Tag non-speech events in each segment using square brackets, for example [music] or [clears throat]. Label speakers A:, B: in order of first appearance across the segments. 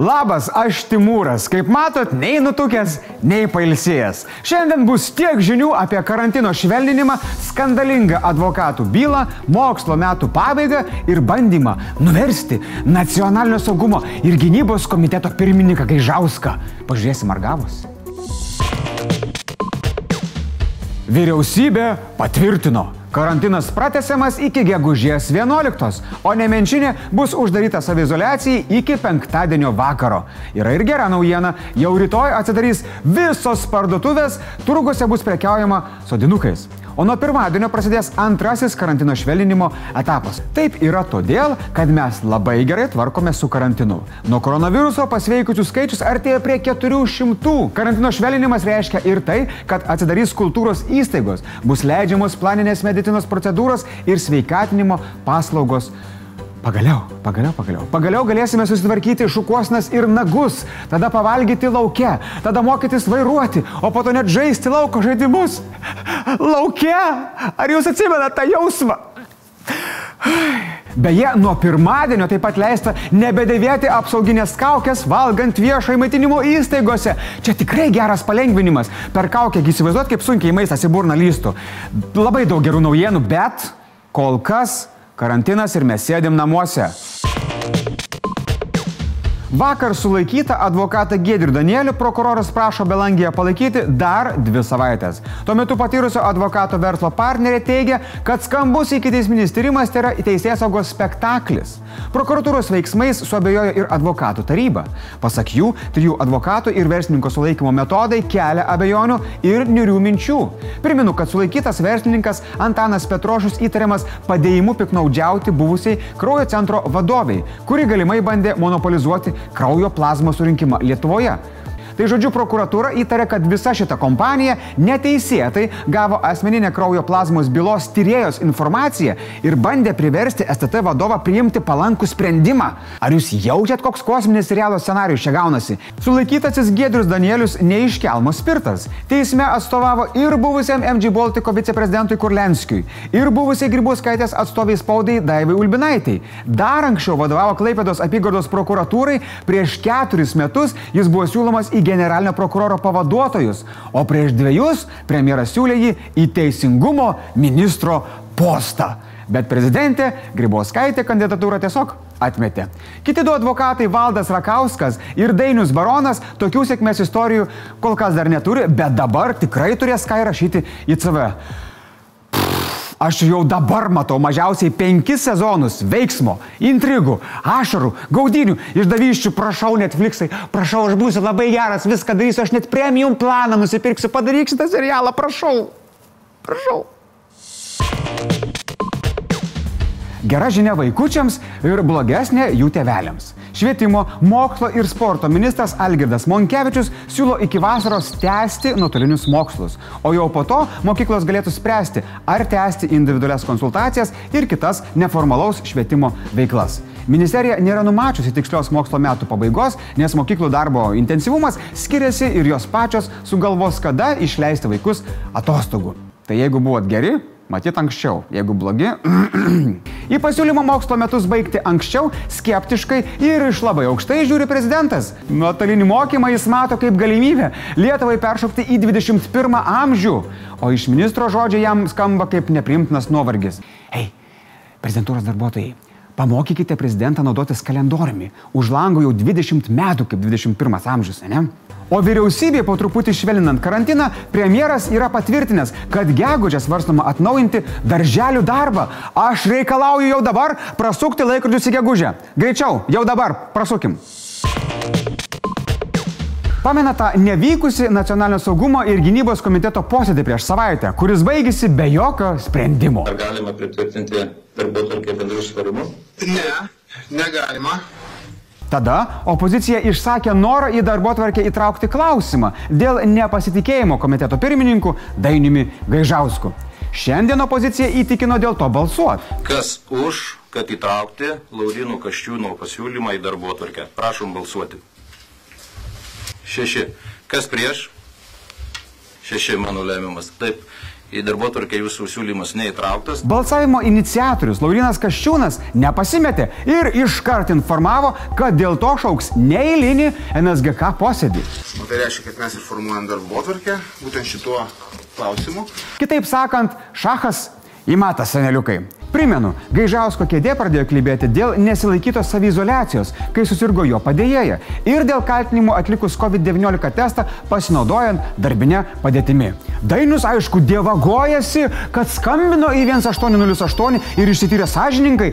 A: Labas, aš Timūras. Kaip matot, nei nutukęs, nei pailsėjęs. Šiandien bus tiek žinių apie karantino švelninimą, skandalingą advokatų bylą, mokslo metų pabaigą ir bandymą nuversti nacionalinio saugumo ir gynybos komiteto pirmininką Gaižauską. Pažiūrėsim, ar gavosi. Vyriausybė patvirtino. Karantinas pratesiamas iki gegužės 11, o Nemenčinė bus uždaryta savizolacijai iki penktadienio vakaro. Yra ir gera naujiena, jau rytoj atsidarys visos parduotuvės, turguose bus prekiaujama sodinukais. O nuo pirmadienio prasidės antrasis karantino švelninimo etapas. Taip yra todėl, kad mes labai gerai tvarkome su karantinu. Nuo koronaviruso pasveikusių skaičius artėja prie 400. Karantino švelninimas reiškia ir tai, kad atsidarys kultūros įstaigos, bus leidžiamos planinės medicinos procedūros ir sveikatinimo paslaugos Pagaliau, pagaliau, pagaliau. Pagaliau galėsime susitvarkyti šukuosnas ir nagus, tada pavalgyti laukia, tada mokytis vairuoti, o po to net žaisti lauko žaidimus. Laukia! Ar jūs atsimenate tą jausmą? Beje, nuo pirmadienio taip pat leista nebedėvėti apsauginės kaukės valgant viešai maitinimo įstaigose. Čia tikrai geras palengvinimas. Per kaukę įsivaizduot, kaip sunkiai maistas į burną lystų. Labai daug gerų naujienų, bet kol kas Karantinas ir mes sėdim namuose. Vakar sulaikytą advokatą Gedrių Danielių prokuroras prašo Belangėje palaikyti dar dvi savaitės. Tuo metu patyrusio advokato verslo partnerė teigia, kad skambus iki teisminis tyrimas tai yra teisės saugos spektaklis. Prokuratūros veiksmais suabejojo ir advokatų taryba. Pasak jų, trijų advokatų ir verslininko sulaikymo metodai kelia abejonių ir niurių minčių. Priminu, kad sulaikytas verslininkas Antanas Petrošus įtariamas padėjimu piknaudžiauti buvusiai kraujo centro vadoviai, kuri galimai bandė monopolizuoti kraujo plazmos surinkimą Lietuvoje. Tai žodžiu, prokuratūra įtarė, kad visa šita kompanija neteisėtai gavo asmeninę kraujo plazmos bylos tyrėjos informaciją ir bandė priversti STT vadovą priimti palankų sprendimą. Ar jūs jaučiat, koks kosminis serialo scenarius čia gaunasi? Sulaikytasis Gedrius Danielius neiškelmo spirtas. Teisme atstovavo ir buvusiam MG Baltiko viceprezidentui Kurlenskiui, ir buvusiai Grybauskaitės atstoviai spaudai Daivai Ulbinaitai. Dar anksčiau vadovavo Klaipėdos apygardos prokuratūrai, prieš keturis metus jis buvo siūlomas į generalinio prokuroro pavaduotojus, o prieš dviejus premjeras siūlė jį į teisingumo ministro postą. Bet prezidentė Grybauskaitė kandidatūrą tiesiog atmetė. Kiti du advokatai Valdas Rakauskas ir Dainius Baronas tokių sėkmės istorijų kol kas dar neturi, bet dabar tikrai turės ką įrašyti į CV. Aš jau dabar matau mažiausiai penkis sezonus veiksmo, intrigų, ašarų, gaudinių, išdavyščių, prašau Netflixai, prašau, aš būsiu labai geras, viską darysiu, aš net premium planą nusipirksiu, padaryk šitą serialą, prašau. Prašau. Gera žinia vaikučiams ir blogesnė jų tėveliams. Švietimo, mokslo ir sporto ministras Algirdas Monkevičius siūlo iki vasaros tęsti nuotolinius mokslus, o jau po to mokyklos galėtų spręsti, ar tęsti individualias konsultacijas ir kitas neformalaus švietimo veiklas. Ministerija nėra numačiusi tikslios mokslo metų pabaigos, nes mokyklų darbo intensyvumas skiriasi ir jos pačios sugalvos, kada išleisti vaikus atostogų. Tai jeigu buvot geri, Matyt anksčiau, jeigu blogi. [clears throat] į pasiūlymą mokslo metus baigti anksčiau skeptiškai ir iš labai aukštai žiūri prezidentas. Nuotolinį mokymą jis mato kaip galimybę Lietuvai peršokti į 21 amžių, o iš ministro žodžiai jam skamba kaip neprimtinas nuovargis. Hei, prezidentūros darbuotojai, pamokykite prezidentą naudotis kalendoriumi. Už lango jau 20 metų kaip 21 amžius, ne? O vyriausybė po truputį švelninant karantiną, premjeras yra patvirtinęs, kad gegužę svarstama atnaujinti darželių darbą. Aš reikalauju jau dabar prasukti laikrodžius į gegužę. Greičiau, jau dabar, prasukim. Pamena tą nevykusi nacionalinio saugumo ir gynybos komiteto posėdį prieš savaitę, kuris baigėsi be jokio sprendimo.
B: Ar galima pritvirtinti darbotvarkę bendrų sutarimų?
C: Ne, negalima.
A: Tada opozicija išsakė norą į darbo tvarkę įtraukti klausimą dėl nepasitikėjimo komiteto pirmininku Dainiumi Gaižausku. Šiandien opozicija įtikino dėl to balsuoti.
B: Kas už, kad įtraukti Laurinų Kaščiūno pasiūlymą į darbo tvarkę? Prašom balsuoti. Šeši. Kas prieš? Šeši mano lemiamas. Taip. Į darbotvarkę jūsų siūlymas neįtrauktas.
A: Balsavimo iniciatorius Laurinas Kaščiūnas nepasimetė ir iškart informavo, kad dėl to šauks neįlinį NSGK posėdį.
C: O tai reiškia, kad mes ir formuojam darbo atvarkę būtent šituo klausimu.
A: Kitaip sakant, šachas įmata seneliukai. Primenu, Gaižausko kėdė pradėjo klibėti dėl nesilaikytos savizolacijos, kai susirgo jo padėjėja ir dėl kaltinimų atlikus COVID-19 testą pasinaudojant darbinę padėtimi. Dainius, aišku, dievagojasi, kad skambino į 1808 ir išsityrė sąžininkai,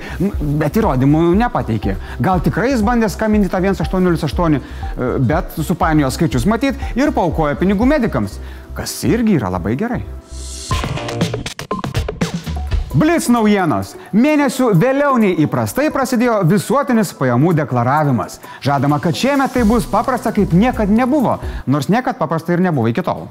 A: bet įrodymų nepateikė. Gal tikrai jis bandė skambinti tą 1808, e, bet supainiojo skaičius matyt ir paukojo pinigų medikams, kas irgi yra labai gerai. Blitz naujienos. Mėnesių vėliau nei įprastai prasidėjo visuotinis pajamų deklaravimas. Žadama, kad šiemet tai bus paprasta kaip niekad nebuvo, nors niekad paprasta ir nebuvo iki tol.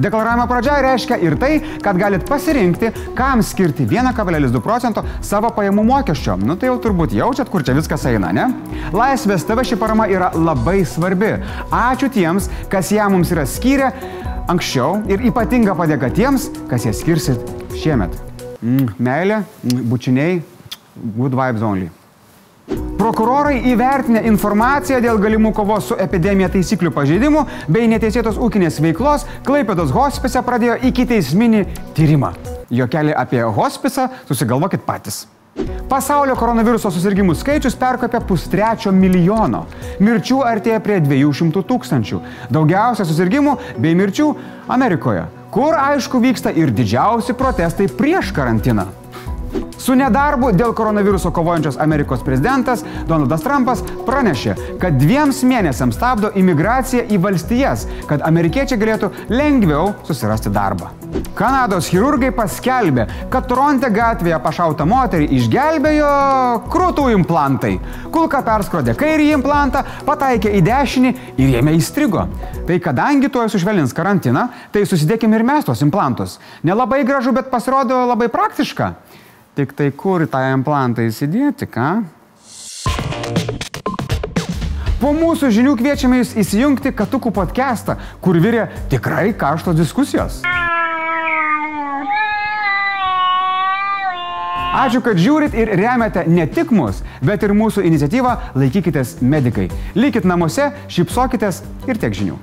A: Deklaravimo pradžia reiškia ir tai, kad galit pasirinkti, kam skirti 1,2 procento savo pajamų mokesčio. Nu tai jau turbūt jaučiat, kur čia viskas eina, ne? Laisvės TV ši parama yra labai svarbi. Ačiū tiems, kas ją mums yra skyrę anksčiau ir ypatinga padėka tiems, kas ją skirsit šiemet. Mm, meilė, mm, bučiniai, good vibes only. Prokurorai įvertinę informaciją dėl galimų kovos su epidemija taisyklių pažeidimų bei neteisėtos ūkinės veiklos, Klaipėdos hospise pradėjo iki teisminį tyrimą. Jokelį apie hospisą susigalvokit patys. Pasaulio koronaviruso susirgymų skaičius perkopė pustrečio milijono. Mirčių artėja prie 200 tūkstančių. Daugiausia susirgymų bei mirčių Amerikoje kur aišku vyksta ir didžiausi protestai prieš karantiną. Su nedarbu dėl koronaviruso kovojančios Amerikos prezidentas Donaldas Trumpas pranešė, kad dviems mėnesiams stabdo imigraciją į valstijas, kad amerikiečiai galėtų lengviau susirasti darbą. Kanados chirurgai paskelbė, kad Toronte gatvėje pašautą moterį išgelbėjo krūtų implantai. Kulka perskrodė kairį implantą, pataikė į dešinį ir jame įstrigo. Tai kadangi tuoj sušvelnins karantiną, tai susidėkime ir mes tos implantus. Nelabai gražu, bet pasirodo labai praktiška. Tik tai kur tą implantą įsidėti, ką? Po mūsų žinių kviečiame jūs įsijungti Katukų podcastą, kur virė tikrai karštos diskusijos. Ačiū, kad žiūrit ir remiate ne tik mus, bet ir mūsų iniciatyvą Laikykitės medikai. Likit namuose, šypsokitės ir tiek žinių.